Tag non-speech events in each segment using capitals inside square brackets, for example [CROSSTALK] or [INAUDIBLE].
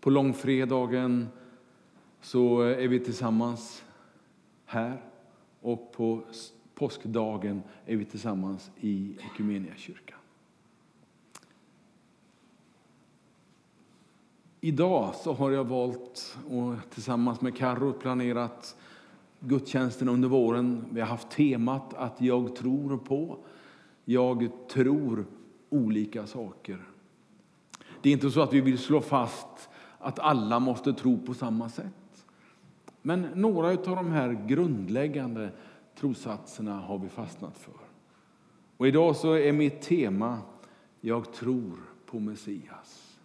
På långfredagen så eh, är vi tillsammans här och på påskdagen är vi tillsammans i kyrkan. Idag så har jag valt och tillsammans med Karro planerat gudstjänsten under våren. Vi har haft temat att jag tror på. Jag tror olika saker. Det är inte så att vi vill slå fast att alla måste tro på samma sätt. Men några av de här grundläggande trossatserna har vi fastnat för. Och idag så är mitt tema Jag tror på Messias.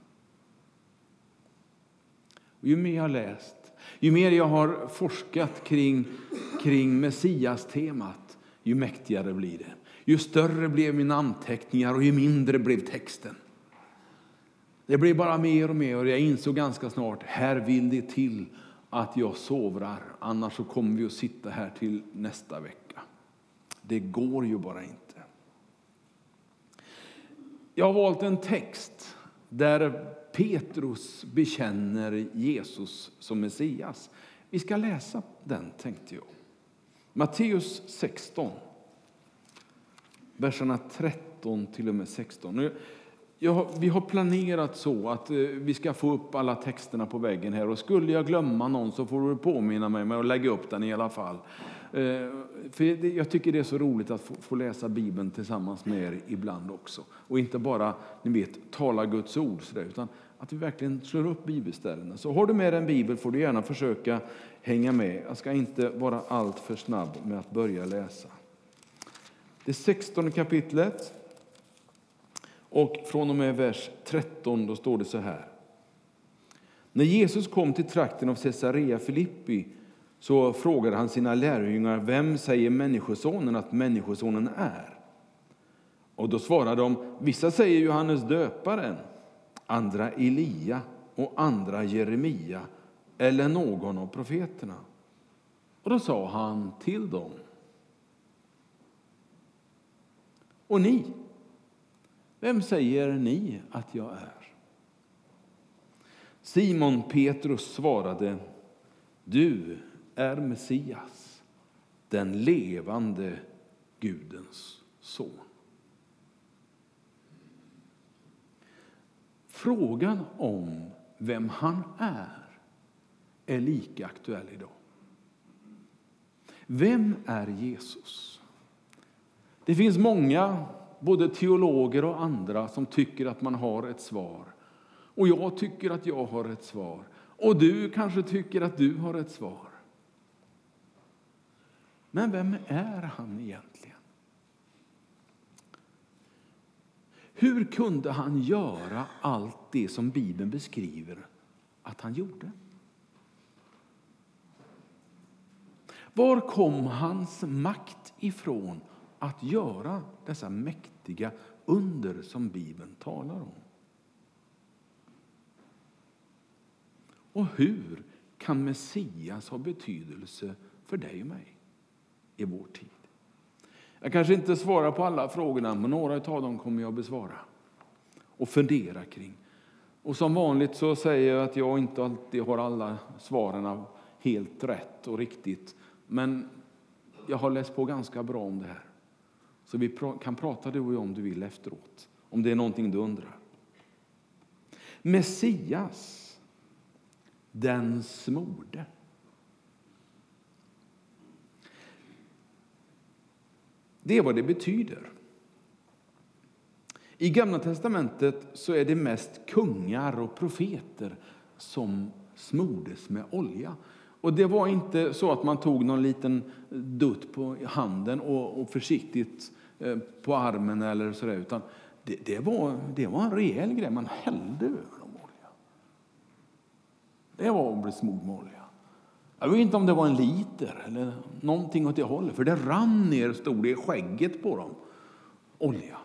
Och ju mer jag har läst, ju mer jag har forskat kring, kring Messias-temat, ju mäktigare blir det. Ju större blev mina anteckningar och ju mindre blev texten. Det blev bara mer och mer och jag insåg ganska snart, här vill det till att jag sovrar, annars så kommer vi att sitta här till nästa vecka. Det går ju bara inte. Jag har valt en text där Petrus bekänner Jesus som Messias. Vi ska läsa den, tänkte jag. Matteus 16, verserna 13 till och med 16. Jag, vi har planerat så att eh, vi ska få upp alla texterna på väggen här och skulle jag glömma någon så får du påminna mig med att lägga upp den i alla fall. Eh, för jag tycker det är så roligt att få läsa Bibeln tillsammans med er ibland också. Och inte bara, ni vet, tala Guds ord sådär, utan att vi verkligen slår upp bibelställena. Så har du med dig en bibel får du gärna försöka hänga med. Jag ska inte vara allt för snabb med att börja läsa. Det 16 kapitlet och från och med vers 13 då står det så här. När Jesus kom till trakten av Caesarea Filippi så frågade han sina lärjungar, vem säger Människosonen att Människosonen är? Och då svarade de, vissa säger Johannes döparen, andra Elia och andra Jeremia eller någon av profeterna. Och då sa han till dem, och ni, vem säger ni att jag är? Simon Petrus svarade, du är Messias, den levande Gudens son. Frågan om vem han är är lika aktuell idag. Vem är Jesus? Det finns många, både teologer och andra, som tycker att man har ett svar. Och jag tycker att jag har ett svar. Och du kanske tycker att du har ett svar. Men vem är han egentligen? Hur kunde han göra allt det som Bibeln beskriver att han gjorde? Var kom hans makt ifrån att göra dessa mäktiga under som Bibeln talar om? Och hur kan Messias ha betydelse för dig och mig? i vår tid. Jag kanske inte svarar på alla frågorna, men några av dem kommer jag att besvara och fundera kring. Och som vanligt så säger jag att jag inte alltid har alla svaren helt rätt och riktigt. Men jag har läst på ganska bra om det här. Så vi kan prata du och jag om du vill efteråt, om det är någonting du undrar. Messias, den smorde. Det är vad det betyder. I Gamla testamentet så är det mest kungar och profeter som smordes med olja. Och Det var inte så att man tog någon liten dutt på handen och, och försiktigt eh, på armen eller sådär, utan det, det, var, det var en rejäl grej. Man hällde över dem olja. Det var att bli smord med olja. Jag vet inte om det var en liter eller någonting åt det hållet, för det rann ner, stod det i skägget på dem, olja.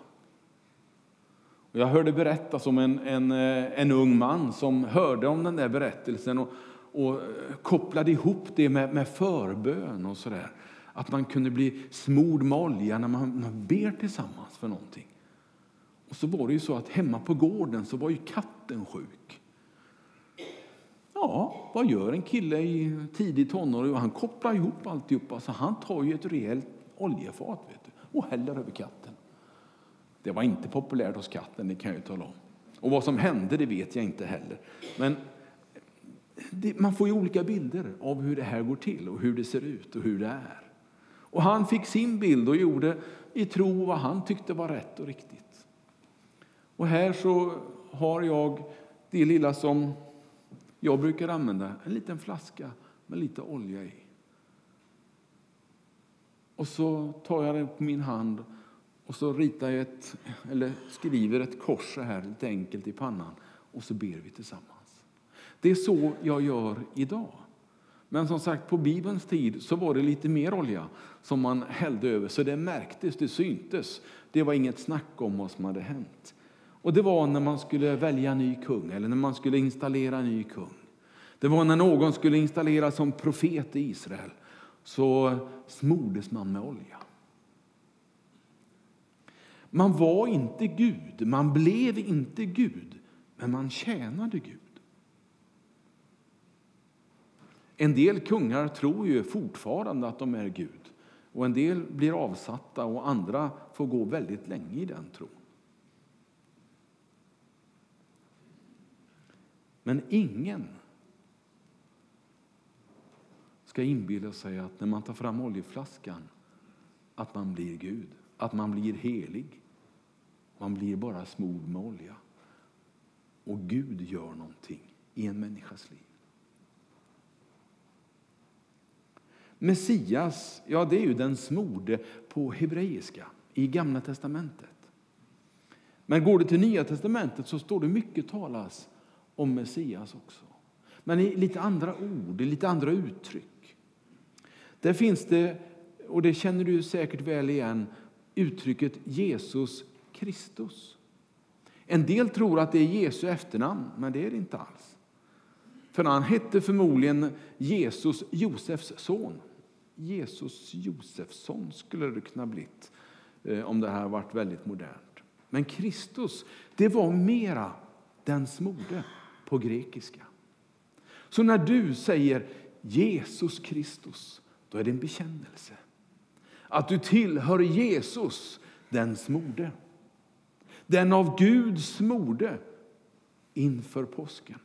Jag hörde berättas om en, en, eh, en ung man som hörde om den där berättelsen och, och eh, kopplade ihop det med, med förbön och sådär. Att man kunde bli smord med olja när man, man ber tillsammans för någonting. Och så var det ju så att hemma på gården så var ju katten sjuk. Ja, vad gör en kille i tidig tonår? Han kopplar ihop alltihopa, så han tar ju ett rejält oljefat vet du, och häller över katten. Det var inte populärt hos katten, det kan jag ju tala om. Och vad som hände, det vet jag inte heller. Men man får ju olika bilder av hur det här går till och hur det ser ut och hur det är. Och han fick sin bild och gjorde i tro vad han tyckte var rätt och riktigt. Och här så har jag det lilla som jag brukar använda, en liten flaska med lite olja i. Och så tar jag den på min hand och så ritar jag ett, eller skriver ett kors så här lite enkelt i pannan och så ber vi tillsammans. Det är så jag gör idag. Men som sagt, på Bibelns tid så var det lite mer olja som man hällde över, så det märktes, det syntes. Det var inget snack om vad som hade hänt. Och det var när man skulle välja ny kung, eller när man skulle installera ny kung. Det var när någon skulle installeras som profet i Israel, så smordes man med olja. Man var inte Gud, man blev inte Gud, men man tjänade Gud. En del kungar tror ju fortfarande att de är Gud. Och En del blir avsatta och andra får gå väldigt länge i den tron. Men ingen ska inbilla sig att när man tar fram oljeflaskan att man blir Gud, att man blir helig. Man blir bara smord med olja. Och Gud gör någonting i en människas liv. Messias, ja det är ju den smorde på hebreiska i Gamla testamentet. Men går du till Nya testamentet så står det mycket talas om Messias också. Men i lite andra ord, i lite andra uttryck. Där finns det, och det känner du säkert väl igen, uttrycket Jesus Kristus. En del tror att det är Jesu efternamn, men det är det inte alls. För han hette förmodligen Jesus Josefs son. Jesus Josefsson skulle det kunna blivit eh, om det här varit väldigt modernt. Men Kristus, det var mera den smorde på grekiska. Så när du säger Jesus Kristus, då är det en bekännelse. Att du tillhör Jesus, den smorde. Den av Gud smorde inför påsken.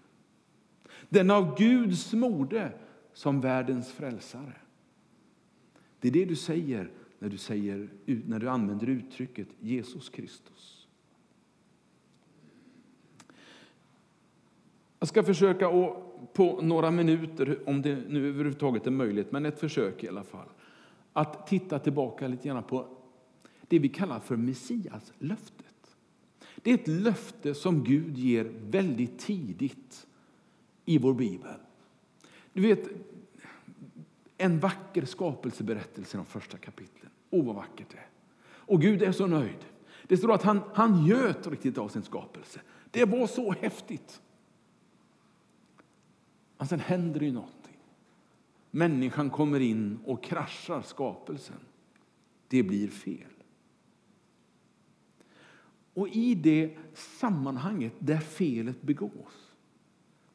Den av Gud smorde som världens frälsare. Det är det du säger när du, säger, när du använder uttrycket Jesus Kristus. Jag ska försöka att på några minuter, om det nu överhuvudtaget är möjligt, men ett försök i alla fall, att titta tillbaka lite grann på det vi kallar för Messias-löftet. Det är ett löfte som Gud ger väldigt tidigt i vår bibel. Du vet, en vacker skapelseberättelse i de första kapitlen. O, vad vackert det är. Och Gud är så nöjd. Det står att han, han njöt riktigt av sin skapelse. Det var så häftigt. Men sen händer det ju någonting. Människan kommer in och kraschar skapelsen. Det blir fel. Och i det sammanhanget där felet begås,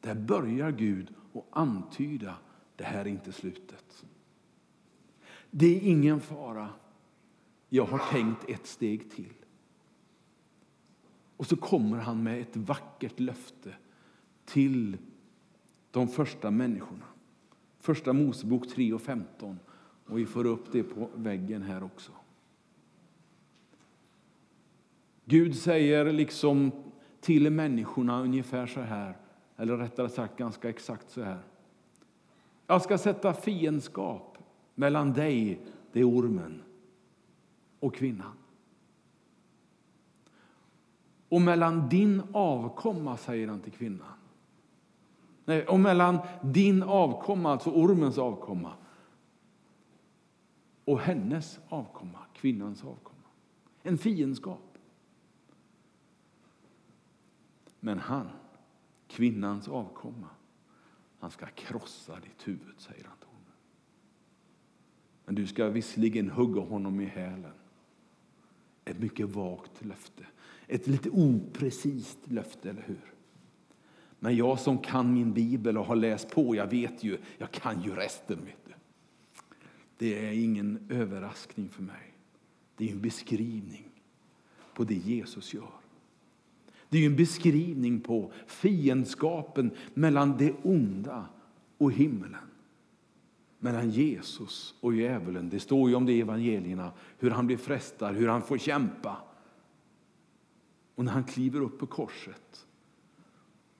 där börjar Gud att antyda det här är inte slutet. Det är ingen fara. Jag har tänkt ett steg till. Och så kommer han med ett vackert löfte till de första människorna. Första Mosebok 3 och 15. Och vi får upp det på väggen här också. Gud säger liksom till människorna ungefär så här, eller rättare sagt ganska exakt så här. Jag ska sätta fiendskap mellan dig, det är ormen, och kvinnan. Och mellan din avkomma, säger han till kvinnan. Nej, och mellan din avkomma, alltså ormens avkomma, och hennes avkomma, kvinnans avkomma. En fiendskap. Men han, kvinnans avkomma, han ska krossa ditt huvud, säger han till honom. Men du ska visserligen hugga honom i hälen. Ett mycket vagt löfte. Ett lite oprecist löfte, eller hur? Men jag som kan min bibel och har läst på, jag vet ju, jag kan ju resten. Vet du. Det är ingen överraskning för mig. Det är en beskrivning på det Jesus gör. Det är en beskrivning på fiendskapen mellan det onda och himlen Mellan Jesus och djävulen. Det står ju om det i evangelierna, hur han blir frestad, hur han får kämpa. Och när han kliver upp på korset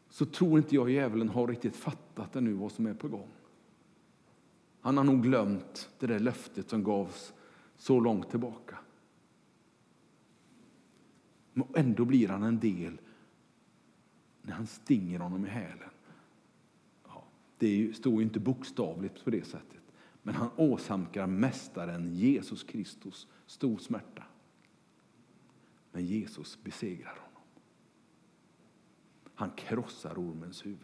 så tror inte jag djävulen har riktigt fattat ännu vad som är på gång. Han har nog glömt det där löftet som gavs så långt tillbaka. Men ändå blir han en del när han stinger honom i hälen. Ja, det står ju inte bokstavligt på det sättet. Men han åsamkar mästaren Jesus Kristus stor smärta. Men Jesus besegrar honom. Han krossar ormens huvud.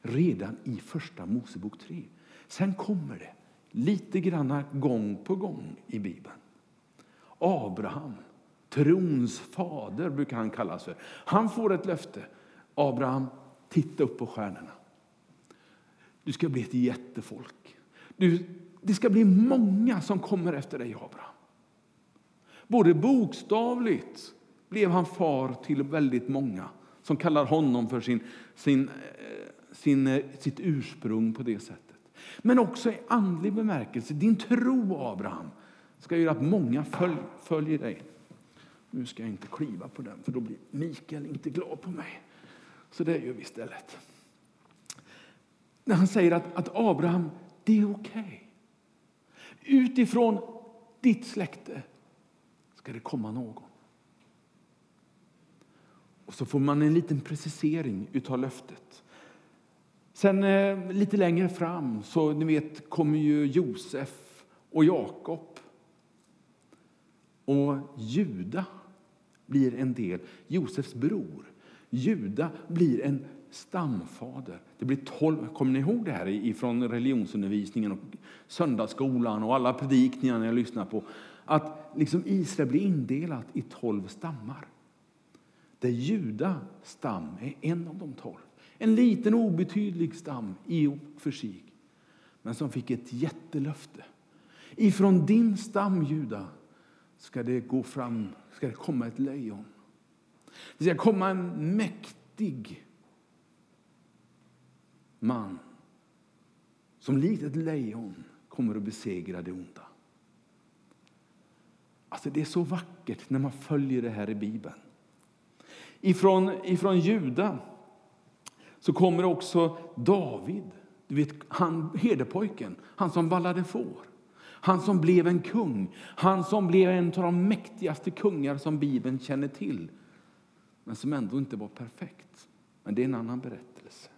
Redan i första Mosebok 3. Sen kommer det lite grann gång på gång i Bibeln. Abraham, trons fader brukar han kallas för. Han får ett löfte. Abraham, titta upp på stjärnorna. Du ska bli ett jättefolk. Du, det ska bli många som kommer efter dig, Abraham. Både bokstavligt blev han far till väldigt många som kallar honom för sin, sin, eh, sin, eh, sitt ursprung på det sättet. Men också i andlig bemärkelse. Din tro, Abraham, ska göra att många följ, följer dig. Nu ska jag inte kliva på den, för då blir Mikael inte glad på mig. Så det gör vi istället. När han säger att, att Abraham, det är okej. Okay. Utifrån ditt släkte ska det komma någon. Och så får man en liten precisering utav löftet. Sen eh, lite längre fram så ni vet, kommer ju Josef och Jakob. Och Juda blir en del, Josefs bror. Juda blir en stamfader. Det blir tolv, kommer ni ihåg det här från religionsundervisningen och söndagsskolan och alla predikningar jag lyssnar på? Att liksom Israel blir indelat i tolv stammar. Där Juda stam är en av de tolv. En liten obetydlig stam i och för sig, men som fick ett jättelöfte. Ifrån din stam, Juda, ska det gå fram, ska det komma ett lejon. Det ska komma en mäktig man som likt ett lejon kommer att besegra det onda. Alltså det är så vackert när man följer det här i Bibeln. Ifrån, ifrån Juda så kommer också David, du vet, han, herdepojken, han som vallade får. Han som blev en kung, han som blev en av de mäktigaste kungar som Bibeln känner till. Men som ändå inte var perfekt. Men det är en annan berättelse.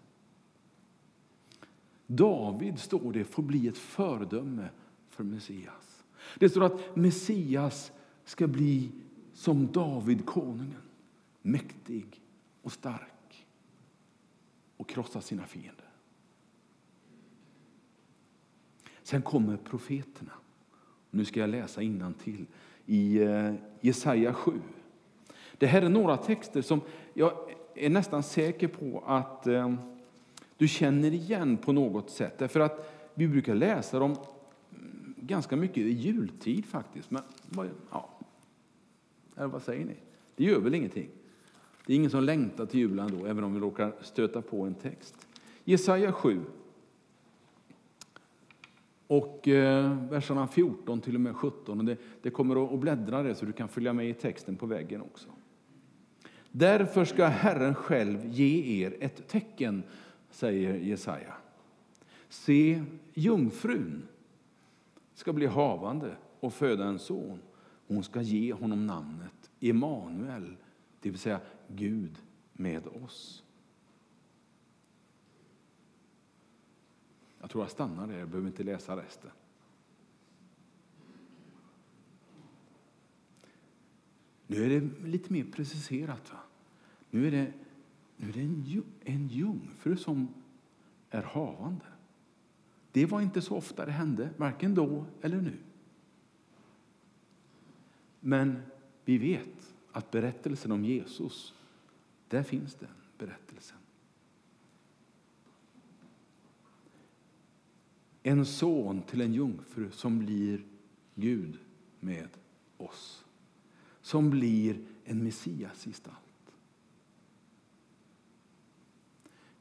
David, står det, får bli ett föredöme för Messias. Det står att Messias ska bli som David, konungen mäktig och stark och krossa sina fiender. Sen kommer profeterna. Nu ska jag läsa till i eh, Jesaja 7. Det här är några texter som jag är nästan säker på att eh, du känner igen på något sätt. Därför att vi brukar läsa dem ganska mycket i jultid faktiskt. Men ja, eller vad säger ni? Det gör väl ingenting? Det är ingen som längtar till julen då, även om vi råkar stöta på en text. Jesaja 7. Och eh, verserna 14 till och med 17. Och det, det kommer att bläddra det så du kan följa med i texten på väggen också. Därför ska Herren själv ge er ett tecken, säger Jesaja. Se, jungfrun ska bli havande och föda en son. Hon ska ge honom namnet Emanuel, det vill säga Gud med oss. Jag tror jag stannar där, jag behöver inte läsa resten. Nu är det lite mer preciserat. Va? Nu är det, nu är det en, en jungfru som är havande. Det var inte så ofta det hände, varken då eller nu. Men vi vet att berättelsen om Jesus där finns den berättelsen. En son till en jungfru som blir Gud med oss. Som blir en Messias-gestalt.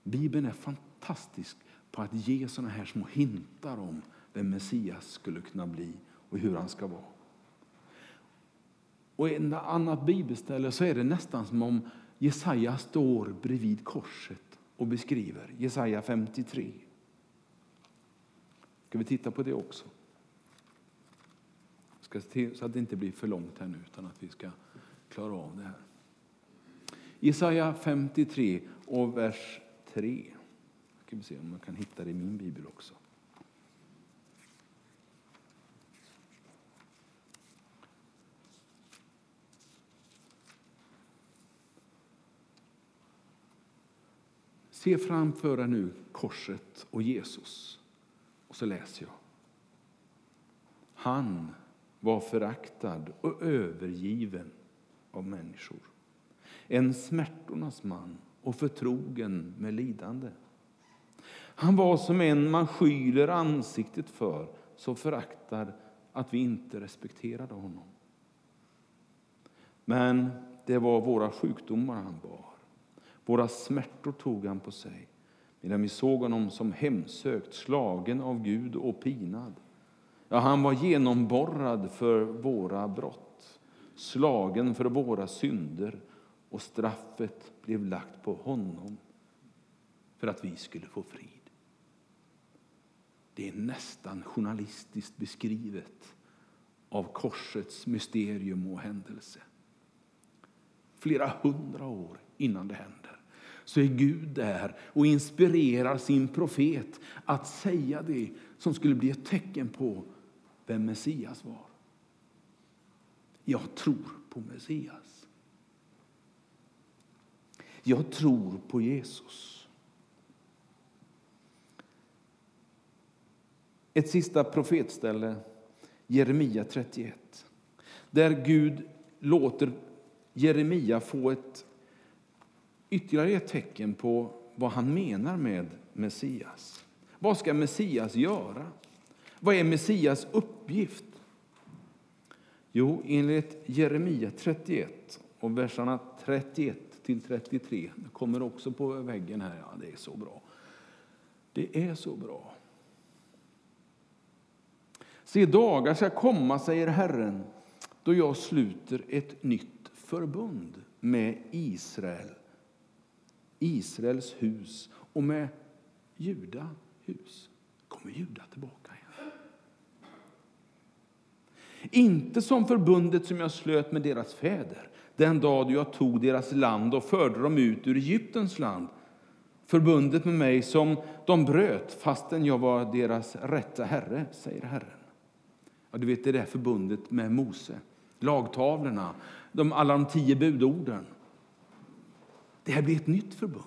Bibeln är fantastisk på att ge såna här små hintar om vem Messias skulle kunna bli och hur han ska vara. Och i ett annat bibelställe så är det nästan som om Jesaja står bredvid korset och beskriver. Jesaja 53. Ska vi titta på det också? Jag Ska se så att det inte blir för långt här nu, utan att vi ska klara av det här. Jesaja 53 och vers 3. Ska vi se om jag kan hitta det i min bibel också. Se framför er nu korset och Jesus. Och så läser jag. Han var föraktad och övergiven av människor. En smärtornas man och förtrogen med lidande. Han var som en man skyler ansiktet för, så föraktad att vi inte respekterade honom. Men det var våra sjukdomar han bar. Våra smärtor tog han på sig, medan vi såg honom som hemsökt, slagen av Gud och pinad. Ja, han var genomborrad för våra brott, slagen för våra synder och straffet blev lagt på honom för att vi skulle få frid. Det är nästan journalistiskt beskrivet av korsets mysterium och händelse. Flera hundra år innan det händer så är Gud där och inspirerar sin profet att säga det som skulle bli ett tecken på vem Messias var. Jag tror på Messias. Jag tror på Jesus. Ett sista profetställe, Jeremia 31, där Gud låter Jeremia få ett ytterligare ett tecken på vad han menar med Messias. Vad ska Messias göra? Vad är Messias uppgift? Jo, enligt Jeremia 31 och verserna 31 till 33, det kommer också på väggen här, ja det är så bra. Det är så bra. Se, dagar ska komma, säger Herren, då jag sluter ett nytt förbund med Israel Israels hus och med Juda hus. Kommer Juda tillbaka igen? Inte som förbundet som jag slöt med deras fäder den dag då jag tog deras land och förde dem ut ur Egyptens land. Förbundet med mig som de bröt fastän jag var deras rätta herre, säger Herren. Ja, du vet det där förbundet med Mose, lagtavlorna, de, alla de tio budorden. Det här blir ett nytt förbund.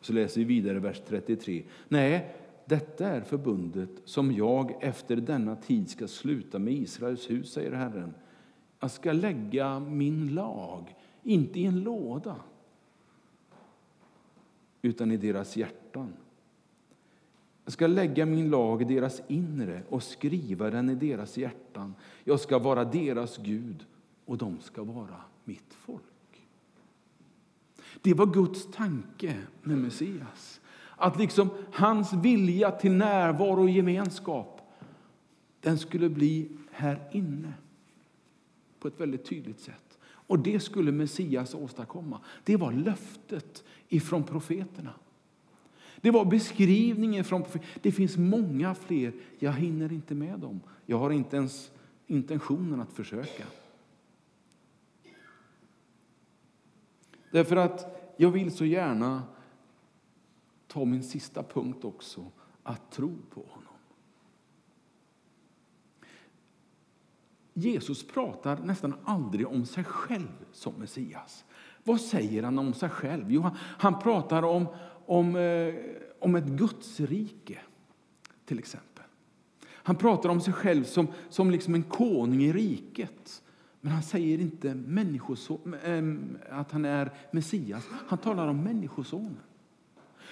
Så läser vi vidare vers 33. Nej, detta är förbundet som jag efter denna tid ska sluta med Israels hus, säger Herren. Jag ska lägga min lag, inte i en låda, utan i deras hjärtan. Jag ska lägga min lag i deras inre och skriva den i deras hjärtan. Jag ska vara deras Gud och de ska vara mitt folk. Det var Guds tanke med Messias. Att liksom hans vilja till närvaro och gemenskap den skulle bli här inne på ett väldigt tydligt sätt. Och det skulle Messias åstadkomma. Det var löftet ifrån profeterna. Det var beskrivningen från profeterna. Det finns många fler. Jag hinner inte med dem. Jag har inte ens intentionen att försöka. Därför att jag vill så gärna ta min sista punkt också, att tro på honom. Jesus pratar nästan aldrig om sig själv som Messias. Vad säger han om sig själv? Jo, han, pratar om, om, eh, om ett Gudsrike, till exempel. Han pratar om sig själv som, som liksom en konung i riket. Men han säger inte att han är Messias. Han talar om Människosonen.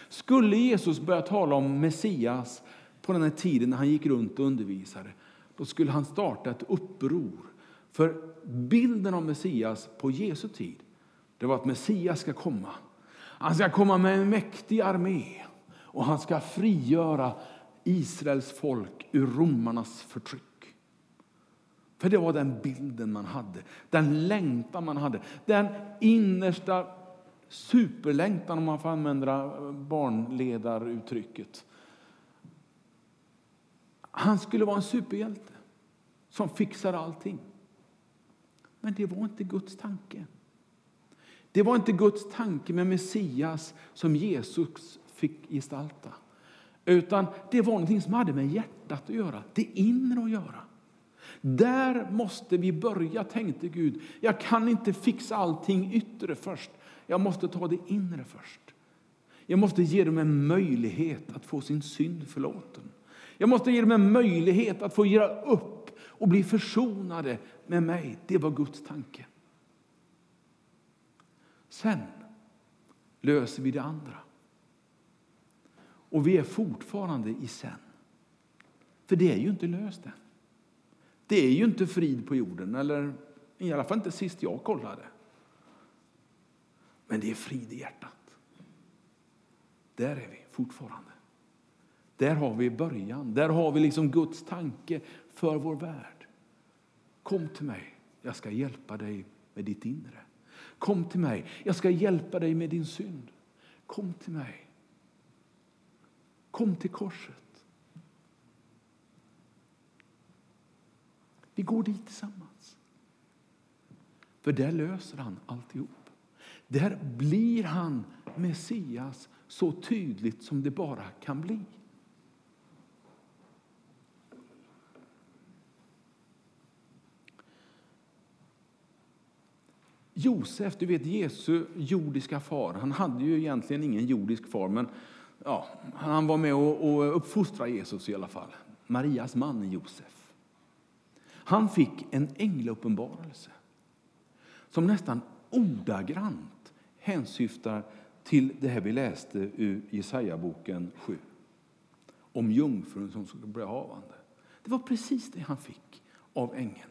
Skulle Jesus börja tala om Messias på den här tiden när han gick runt och undervisade, då skulle han starta ett uppror. För bilden av Messias på Jesu tid, det var att Messias ska komma. Han ska komma med en mäktig armé och han ska frigöra Israels folk ur romarnas förtryck. För det var den bilden man hade, den längtan man hade, den innersta superlängtan om man får använda barnledaruttrycket. Han skulle vara en superhjälte som fixar allting. Men det var inte Guds tanke. Det var inte Guds tanke med Messias som Jesus fick gestalta. Utan det var någonting som hade med hjärtat att göra, det inre att göra. Där måste vi börja, tänkte Gud. Jag kan inte fixa allting yttre först. Jag måste ta det inre först. Jag måste ge dem en möjlighet att få sin synd förlåten. Jag måste ge dem en möjlighet att få göra upp och bli försonade med mig. Det var Guds tanke. Sen löser vi det andra. Och vi är fortfarande i sen. För det är ju inte löst än. Det är ju inte frid på jorden, eller i alla fall inte sist jag kollade. Men det är frid i hjärtat. Där är vi fortfarande. Där har vi början. Där har vi liksom Guds tanke för vår värld. Kom till mig, jag ska hjälpa dig med ditt inre. Kom till mig, jag ska hjälpa dig med din synd. Kom till mig. Kom till korset. Vi går dit tillsammans. För där löser han alltihop. Där blir han Messias så tydligt som det bara kan bli. Josef, du vet Jesu jordiska far, han hade ju egentligen ingen jordisk far, men ja, han var med och, och uppfostrade Jesus i alla fall. Marias man Josef. Han fick en änglauppenbarelse som nästan ordagrant hänsyftar till det här vi läste ur Jesaja-boken 7. Om jungfrun som skulle bli havande. Det var precis det han fick av ängeln.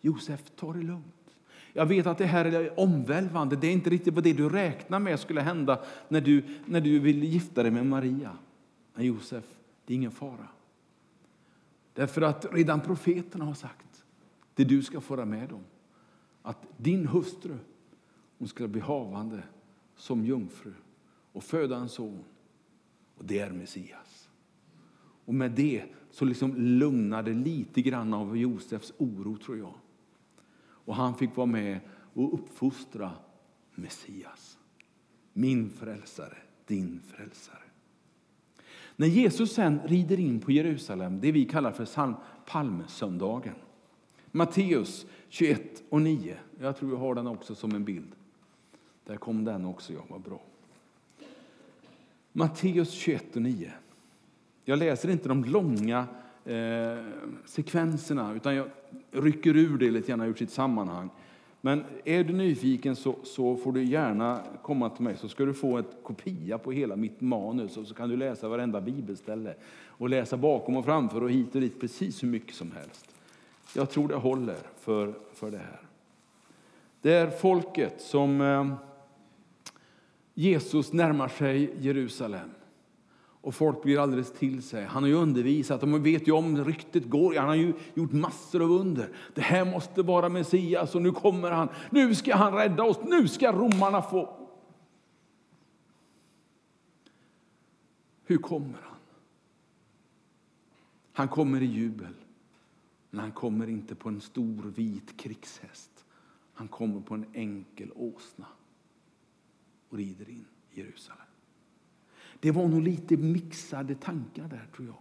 Josef, ta det lugnt. Jag vet att det här är omvälvande. Det är inte riktigt vad det du räknar med skulle hända när du, när du vill gifta dig med Maria. Men Josef, det är ingen fara. Därför att redan profeterna har sagt det du ska föra med dem. Att din hustru hon ska bli havande som jungfru och föda en son. Och det är Messias. Och med det så liksom lugnade lite grann av Josefs oro, tror jag. Och han fick vara med och uppfostra Messias. Min frälsare, din frälsare. När Jesus sen rider in på Jerusalem, det vi kallar för palmsöndagen. Matteus 21 och 9. Jag tror jag har den också som en bild. Där kom den också, ja, vad bra. Matteus 21 och 9. Jag läser inte de långa eh, sekvenserna, utan jag rycker ur det lite grann ur sitt sammanhang. Men är du nyfiken så, så, får du gärna komma till mig så ska du få en kopia på hela mitt manus och så kan du läsa varenda bibelställe och läsa bakom och framför och hit och dit precis hur mycket som helst. Jag tror det håller för, för det här. Det är folket som eh, Jesus närmar sig Jerusalem. Och folk blir alldeles till sig. Han har ju undervisat, de vet ju om ryktet går. Han har ju gjort massor av under. Det här måste vara Messias och nu kommer han. Nu ska han rädda oss. Nu ska romarna få. Hur kommer han? Han kommer i jubel. Men han kommer inte på en stor vit krigshäst. Han kommer på en enkel åsna och rider in i Jerusalem. Det var nog lite mixade tankar där, tror jag.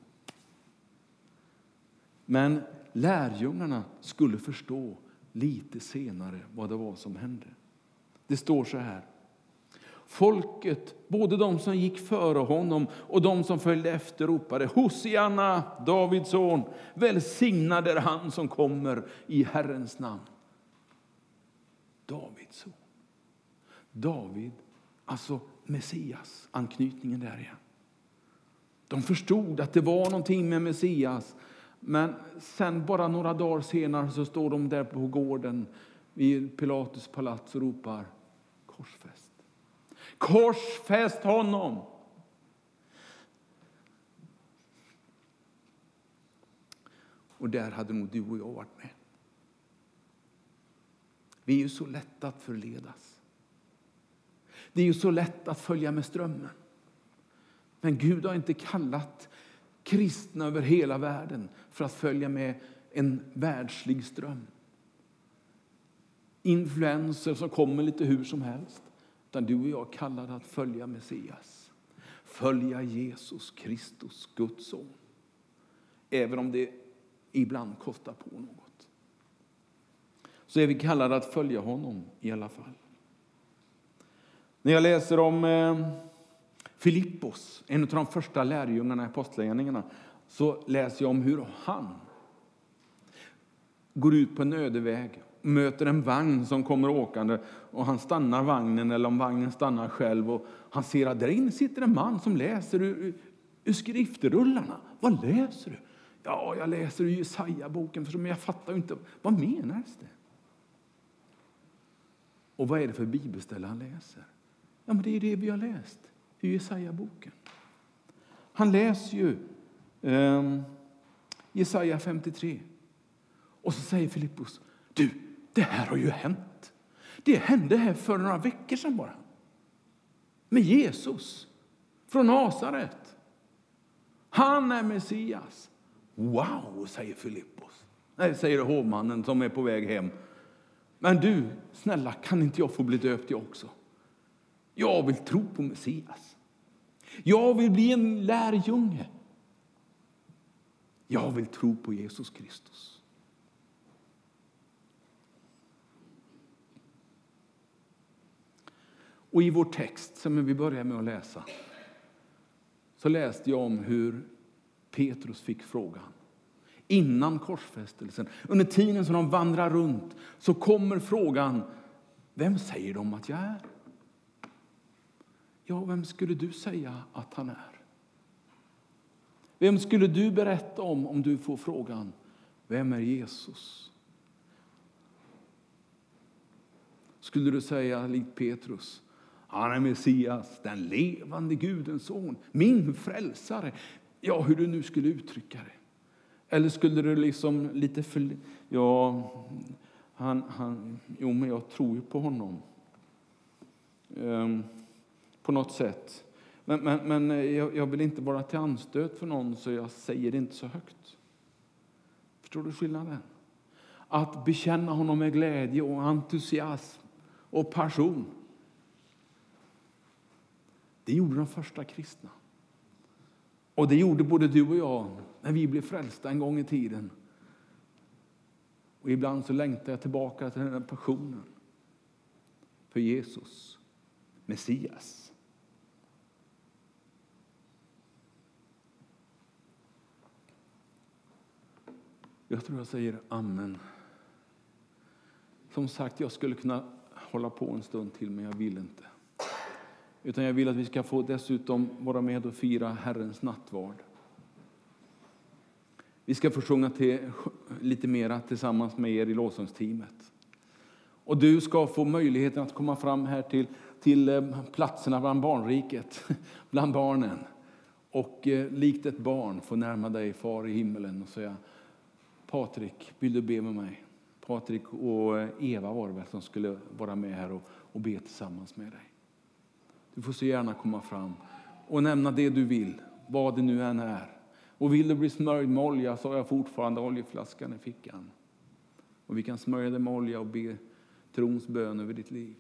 Men lärjungarna skulle förstå lite senare vad det var som hände. Det står så här. Folket, både de som gick före honom och de som följde efter, ropade Hosianna, Davids son, välsignad är han som kommer i Herrens namn. Davids son. David, alltså Messias, anknytningen där igen. De förstod att det var någonting med Messias. Men sen bara några dagar senare så står de där på gården vid Pilatus palats och ropar korsfäst. Korsfäst honom! Och där hade nog du och jag varit med. Vi är ju så lätta att förledas. Det är ju så lätt att följa med strömmen. Men Gud har inte kallat kristna över hela världen för att följa med en världslig ström. Influenser som kommer lite hur som helst. Utan du och jag är kallade att följa Messias. Följa Jesus Kristus, Guds son. Även om det ibland kostar på något. Så är vi kallade att följa honom i alla fall. När jag läser om eh, Filippos, en av de första lärjungarna i Apostlagärningarna, så läser jag om hur han går ut på en öde väg möter en vagn som kommer åkande och han stannar vagnen eller om vagnen stannar själv och han ser att där inne sitter en man som läser ur, ur skriftrullarna. Vad läser du? Ja, jag läser ur Jesaja-boken, men jag fattar inte. Vad menas det? Och vad är det för bibelställe han läser? Ja, men det är det vi har läst i Jesaja-boken. Han läser ju eh, Jesaja 53. Och så säger Filippos... du, det här har ju hänt. Det hände här för några veckor sedan bara. Med Jesus från Nasaret. Han är Messias. Wow, säger Filippos. Nej, säger hovmannen som är på väg hem. Men du, snälla, kan inte jag få bli döpt jag också? Jag vill tro på Messias. Jag vill bli en lärjunge. Jag vill tro på Jesus Kristus. Och i vår text som vi börjar med att läsa så läste jag om hur Petrus fick frågan. Innan korsfästelsen, under tiden som de vandrar runt, så kommer frågan Vem säger de att jag är? Ja, vem skulle du säga att han är? Vem skulle du berätta om om du får frågan Vem är Jesus? Skulle du säga likt Petrus han är Messias, den levande Gudens son, min frälsare. Ja, hur du nu skulle uttrycka det. Eller skulle du liksom lite för... Ja, han, han, jo, men jag tror ju på honom. Um, på något sätt. Men, men, men eh, jag, jag, vill inte vara till anstöt för någon, så jag säger det inte så högt. Förstår du skillnaden? Att bekänna honom med glädje och entusiasm och passion det gjorde de första kristna. Och det gjorde både du och jag när vi blev frälsta en gång i tiden. Och ibland så längtar jag tillbaka till den här passionen för Jesus, Messias. Jag tror jag säger amen. Som sagt, jag skulle kunna hålla på en stund till, men jag vill inte. Utan jag vill att vi ska få dessutom vara med och fira Herrens nattvard. Vi ska få sjunga till, lite mera tillsammans med er i lovsångsteamet. Och du ska få möjligheten att komma fram här till, till eh, platserna bland barnriket, [LAUGHS] bland barnen. Och eh, likt ett barn få närma dig far i himmelen och säga Patrik, vill du be med mig? Patrik och eh, Eva var det väl som skulle vara med här och, och be tillsammans med dig. Du får så gärna komma fram och nämna det du vill, vad det nu än är. Och vill du bli smörjd med olja så har jag fortfarande oljeflaskan i fickan. Och vi kan smörja dig med olja och be trons bön över ditt liv.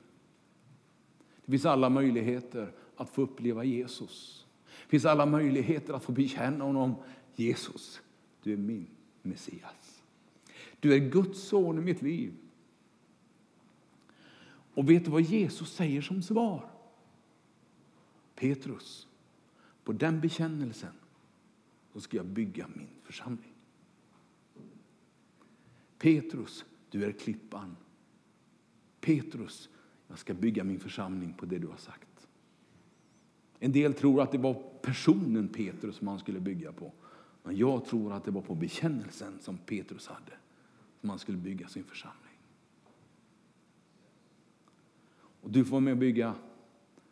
Det finns alla möjligheter att få uppleva Jesus. Det finns alla möjligheter att få bekänna honom. Jesus, du är min Messias. Du är Guds son i mitt liv. Och vet du vad Jesus säger som svar? Petrus, på den bekännelsen så ska jag bygga min församling. Petrus, du är klippan. Petrus, jag ska bygga min församling på det du har sagt. En del tror att det var personen Petrus som han skulle bygga på. Men jag tror att det var på bekännelsen som Petrus hade som han skulle bygga sin församling. Och du får vara med och bygga.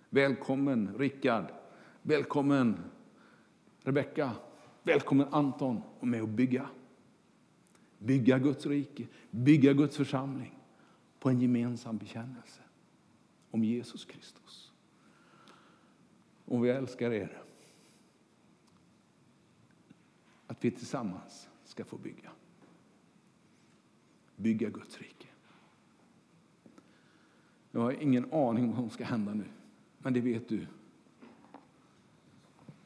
Välkommen Rickard. Välkommen Rebecka. Välkommen Anton och med och bygga. Bygga Guds rike, bygga Guds församling på en gemensam bekännelse om Jesus Kristus. Och vi älskar er. Att vi tillsammans ska få bygga. Bygga Guds rike. Jag har ingen aning om vad som ska hända nu, men det vet du.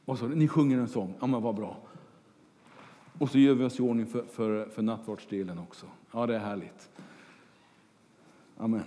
Och så, ni sjunger en sång, ja men vad bra. Och så gör vi oss i ordning för, för, för nattvardsdelen också. Ja, det är härligt. Amen.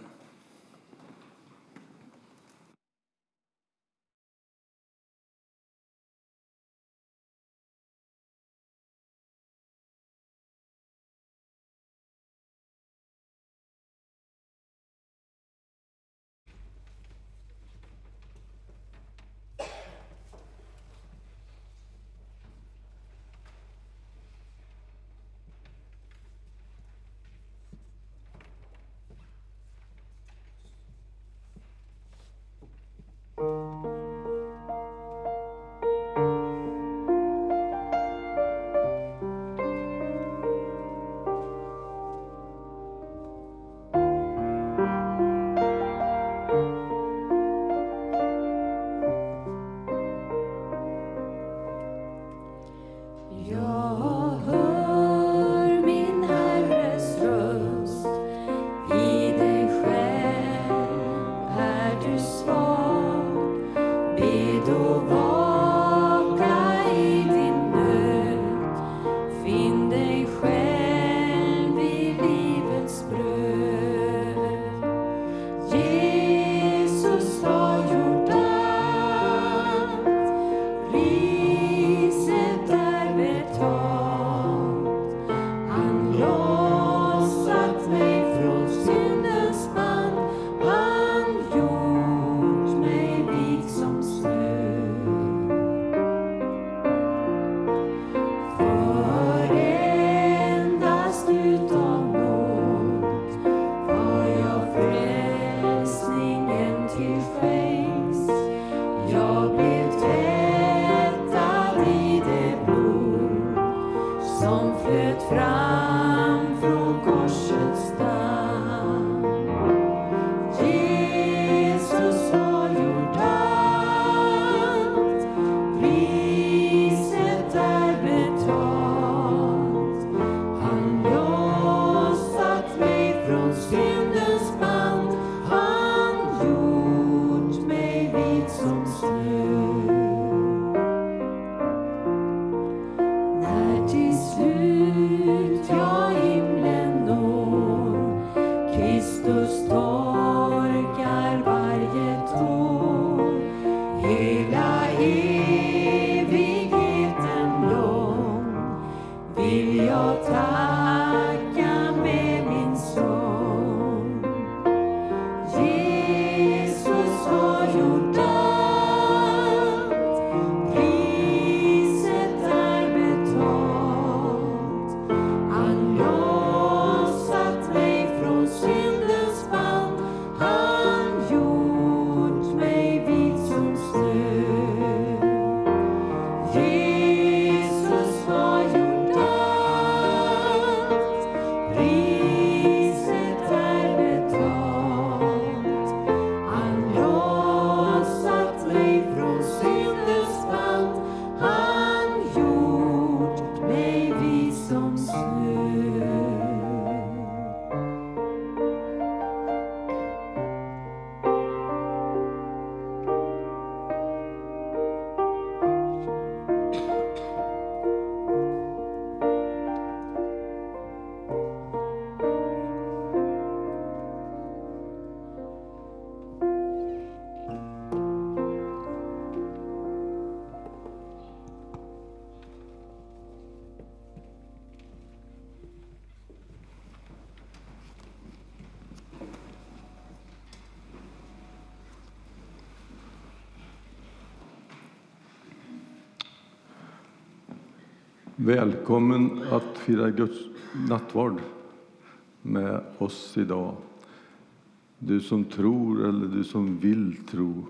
Välkommen att fira Guds nattvard med oss idag. Du som tror eller du som vill tro.